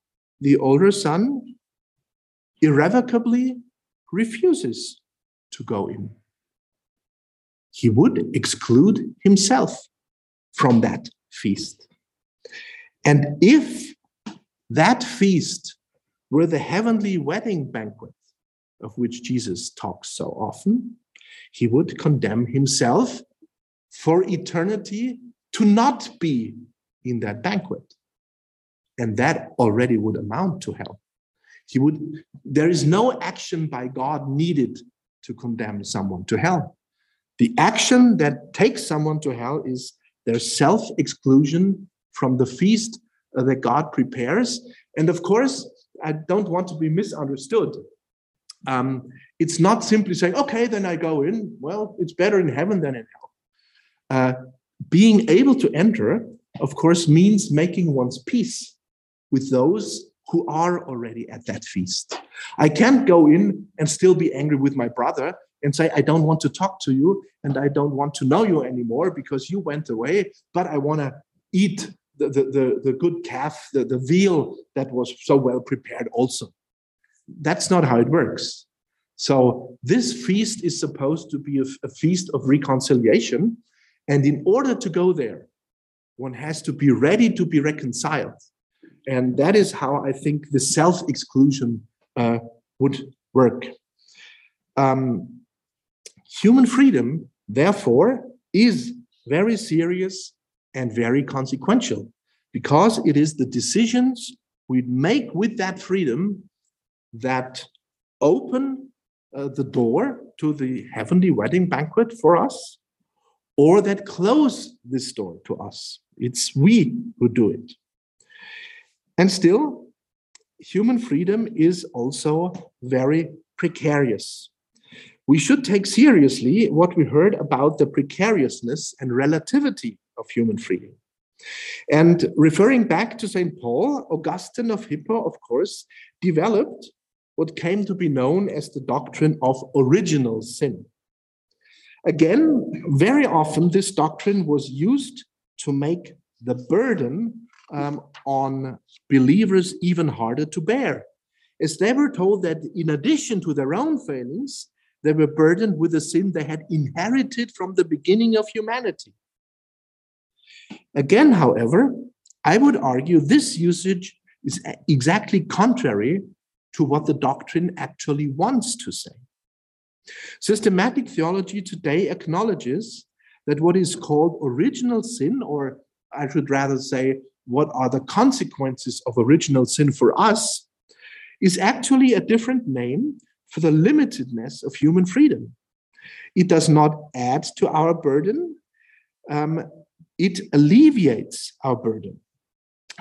the older son irrevocably refuses to go in. He would exclude himself from that feast. And if that feast were the heavenly wedding banquet of which Jesus talks so often, he would condemn himself for eternity to not be in that banquet. And that already would amount to hell. He would, there is no action by God needed to condemn someone to hell. The action that takes someone to hell is their self exclusion from the feast uh, that God prepares. And of course, I don't want to be misunderstood. Um, it's not simply saying, okay, then I go in. Well, it's better in heaven than in hell. Uh, being able to enter, of course, means making one's peace with those who are already at that feast. I can't go in and still be angry with my brother and say, I don't want to talk to you and I don't want to know you anymore because you went away, but I want to eat the, the, the, the, good calf, the, the veal that was so well prepared also. That's not how it works. So, this feast is supposed to be a, a feast of reconciliation. And in order to go there, one has to be ready to be reconciled. And that is how I think the self exclusion uh, would work. Um, human freedom, therefore, is very serious and very consequential because it is the decisions we make with that freedom that open uh, the door to the heavenly wedding banquet for us or that close this door to us. It's we who do it. And still, human freedom is also very precarious. We should take seriously what we heard about the precariousness and relativity of human freedom. And referring back to St. Paul, Augustine of Hippo, of course, developed what came to be known as the doctrine of original sin. Again, very often this doctrine was used to make the burden um, on believers even harder to bear, as they were told that in addition to their own failings, they were burdened with a sin they had inherited from the beginning of humanity. Again, however, I would argue this usage is exactly contrary to what the doctrine actually wants to say. Systematic theology today acknowledges that what is called original sin, or I should rather say, what are the consequences of original sin for us, is actually a different name for the limitedness of human freedom. It does not add to our burden, um, it alleviates our burden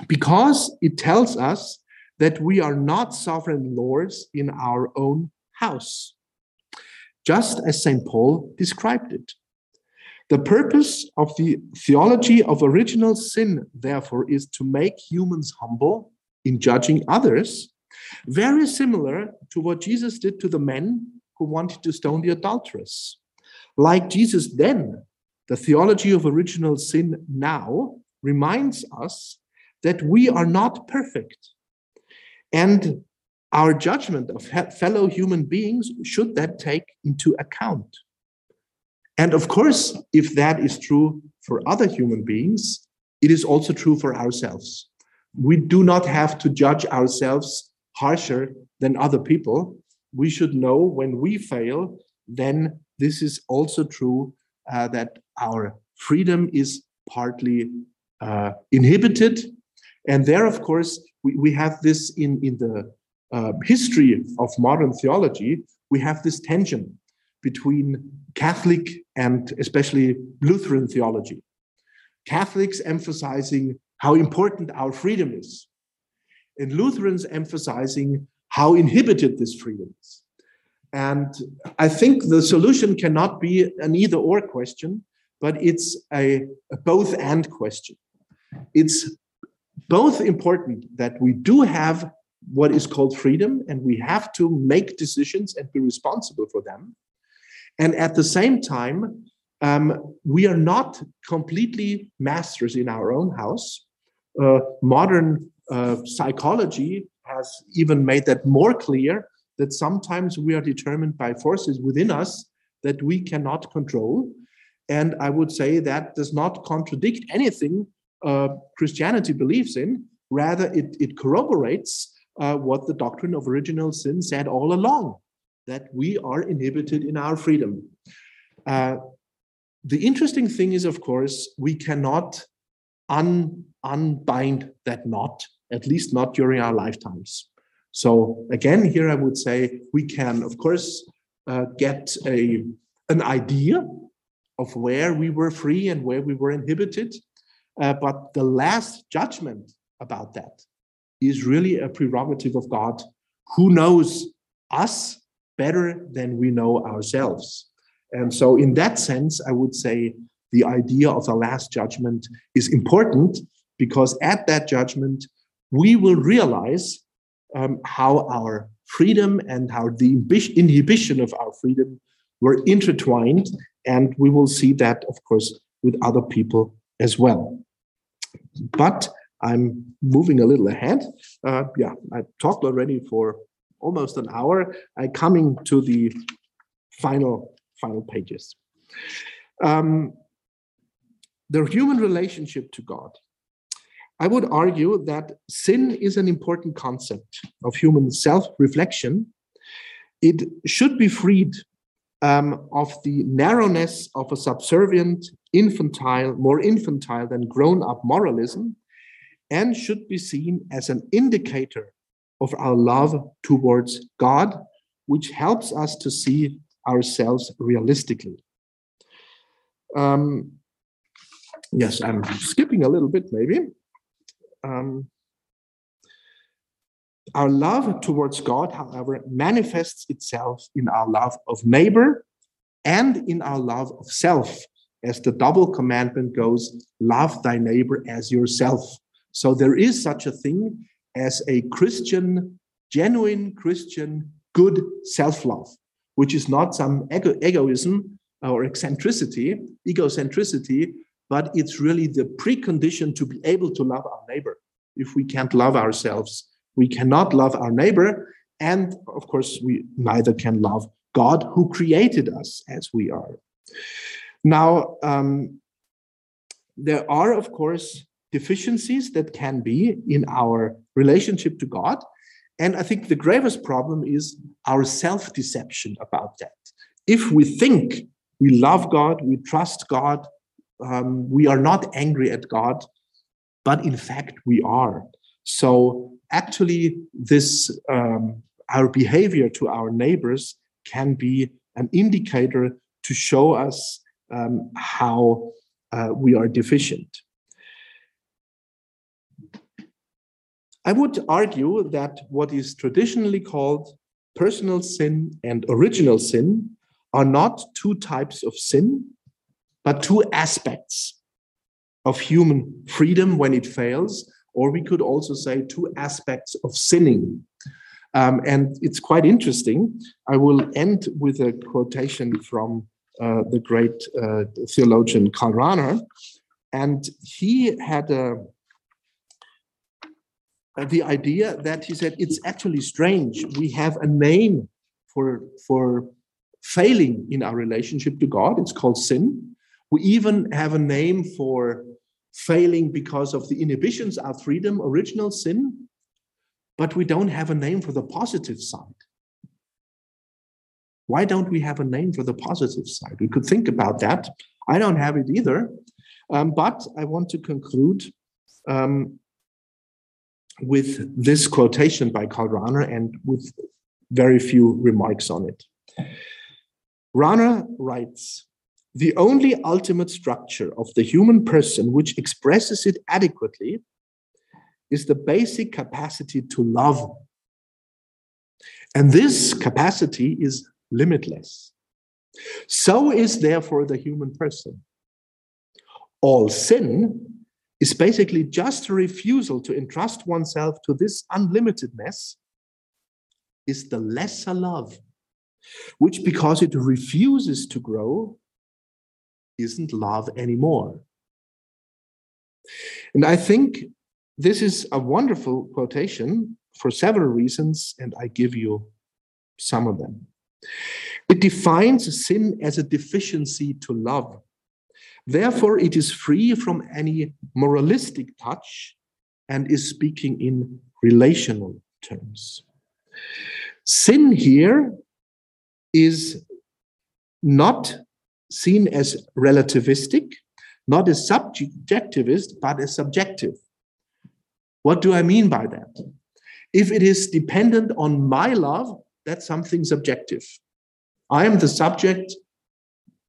because it tells us that we are not sovereign lords in our own house, just as St. Paul described it. The purpose of the theology of original sin, therefore, is to make humans humble in judging others, very similar to what Jesus did to the men who wanted to stone the adulteress. Like Jesus then, the theology of original sin now reminds us that we are not perfect. And our judgment of fellow human beings should that take into account. And of course, if that is true for other human beings, it is also true for ourselves. We do not have to judge ourselves harsher than other people. We should know when we fail, then this is also true uh, that our freedom is partly uh, inhibited. And there, of course, we, we have this in, in the uh, history of modern theology, we have this tension between Catholic and especially Lutheran theology. Catholics emphasizing how important our freedom is, and Lutherans emphasizing how inhibited this freedom is. And I think the solution cannot be an either or question, but it's a, a both and question. It's both important that we do have what is called freedom and we have to make decisions and be responsible for them. And at the same time, um, we are not completely masters in our own house. Uh, modern uh, psychology has even made that more clear that sometimes we are determined by forces within us that we cannot control. And I would say that does not contradict anything uh, Christianity believes in. Rather, it, it corroborates uh, what the doctrine of original sin said all along that we are inhibited in our freedom. Uh, the interesting thing is, of course, we cannot un, unbind that knot, at least not during our lifetimes. So, again, here I would say we can, of course, uh, get a, an idea of where we were free and where we were inhibited. Uh, but the last judgment about that is really a prerogative of God who knows us better than we know ourselves. And so, in that sense, I would say the idea of the last judgment is important because at that judgment, we will realize um, how our freedom and how the inhibition of our freedom were intertwined. And we will see that, of course, with other people as well. But I'm moving a little ahead. Uh, yeah, I talked already for almost an hour. I'm coming to the final final pages. Um, the human relationship to God. I would argue that sin is an important concept of human self-reflection. It should be freed um, of the narrowness of a subservient, infantile, more infantile than grown-up moralism, and should be seen as an indicator of our love towards God, which helps us to see ourselves realistically. Um, yes, I'm skipping a little bit, maybe. Um, our love towards God, however, manifests itself in our love of neighbor and in our love of self, as the double commandment goes love thy neighbor as yourself. So there is such a thing as a Christian, genuine Christian, good self love, which is not some ego- egoism or eccentricity, egocentricity, but it's really the precondition to be able to love our neighbor. If we can't love ourselves, we cannot love our neighbor. And of course, we neither can love God who created us as we are. Now, um, there are, of course, deficiencies that can be in our relationship to God. And I think the gravest problem is our self deception about that. If we think we love God, we trust God, um, we are not angry at God, but in fact we are. So actually, this um, our behavior to our neighbors can be an indicator to show us um, how uh, we are deficient. I would argue that what is traditionally called personal sin and original sin are not two types of sin, but two aspects of human freedom when it fails, or we could also say two aspects of sinning. Um, and it's quite interesting. I will end with a quotation from uh, the great uh, theologian Karl Rahner. And he had a, the idea that he said it's actually strange. We have a name for, for failing in our relationship to God, it's called sin. We even have a name for failing because of the inhibitions, our freedom, original sin, but we don't have a name for the positive side. Why don't we have a name for the positive side? We could think about that. I don't have it either. Um, but I want to conclude um, with this quotation by Karl Rahner and with very few remarks on it. Rahner writes The only ultimate structure of the human person which expresses it adequately is the basic capacity to love. And this capacity is limitless. So is therefore the human person. All sin is basically just a refusal to entrust oneself to this unlimitedness, is the lesser love, which because it refuses to grow, isn't love anymore. And I think this is a wonderful quotation for several reasons, and I give you some of them. It defines sin as a deficiency to love. Therefore, it is free from any moralistic touch and is speaking in relational terms. Sin here is not seen as relativistic, not as subjectivist, but as subjective. What do I mean by that? If it is dependent on my love, that's something subjective. I am the subject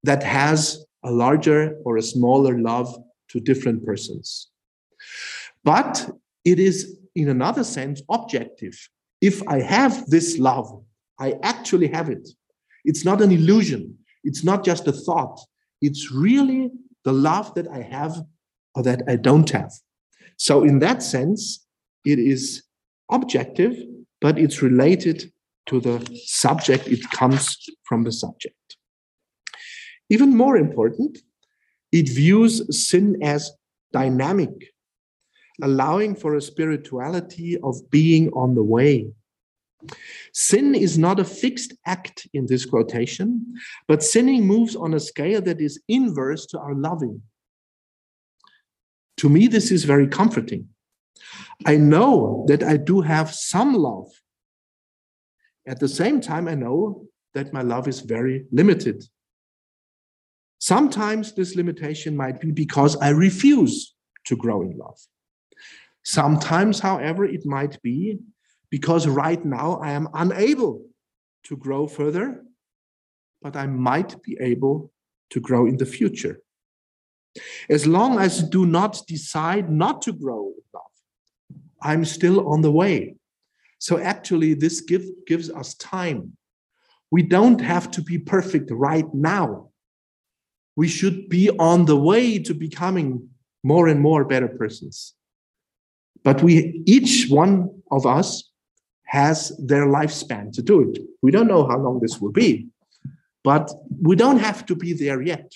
that has a larger or a smaller love to different persons. But it is, in another sense, objective. If I have this love, I actually have it. It's not an illusion, it's not just a thought. It's really the love that I have or that I don't have. So, in that sense, it is objective, but it's related to the subject, it comes from the subject. Even more important, it views sin as dynamic, allowing for a spirituality of being on the way. Sin is not a fixed act in this quotation, but sinning moves on a scale that is inverse to our loving. To me, this is very comforting. I know that I do have some love at the same time, I know that my love is very limited. Sometimes this limitation might be because I refuse to grow in love. Sometimes, however, it might be because right now I am unable to grow further, but I might be able to grow in the future. As long as I do not decide not to grow in love, I'm still on the way. So actually, this give, gives us time. We don't have to be perfect right now. We should be on the way to becoming more and more better persons. But we, each one of us, has their lifespan to do it. We don't know how long this will be, but we don't have to be there yet.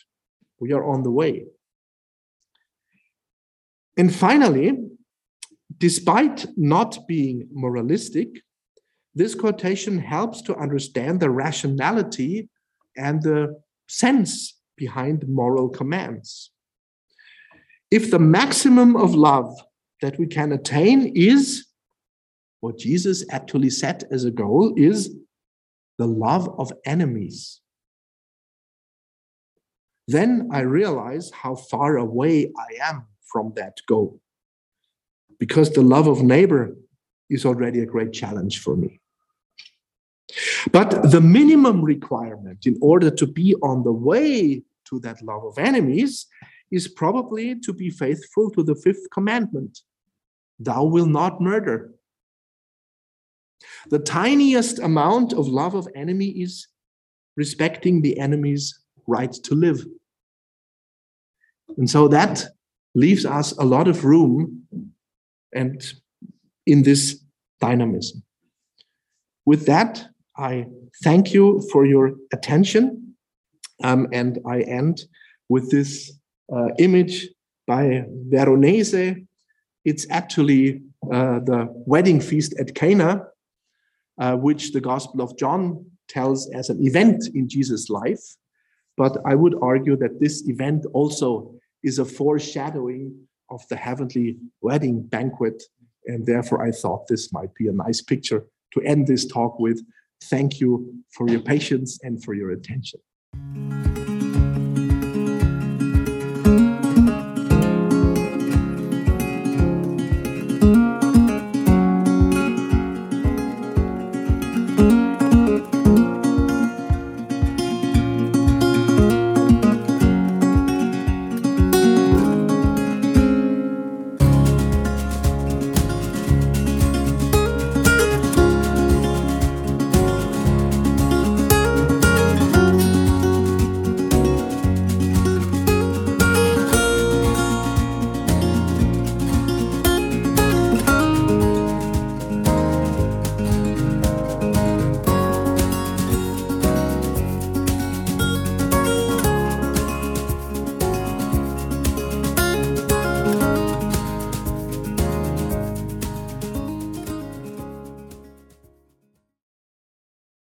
We are on the way. And finally, Despite not being moralistic, this quotation helps to understand the rationality and the sense behind moral commands. If the maximum of love that we can attain is what Jesus actually set as a goal is the love of enemies. Then I realize how far away I am from that goal because the love of neighbor is already a great challenge for me. But the minimum requirement in order to be on the way to that love of enemies is probably to be faithful to the fifth commandment Thou will not murder. The tiniest amount of love of enemy is respecting the enemy's right to live. And so that leaves us a lot of room and in this dynamism. With that, I thank you for your attention. Um, and I end with this uh, image by Veronese. It's actually uh, the wedding feast at Cana, uh, which the Gospel of John tells as an event in Jesus' life. But I would argue that this event also is a foreshadowing of the heavenly wedding banquet. And therefore, I thought this might be a nice picture to end this talk with. Thank you for your patience and for your attention.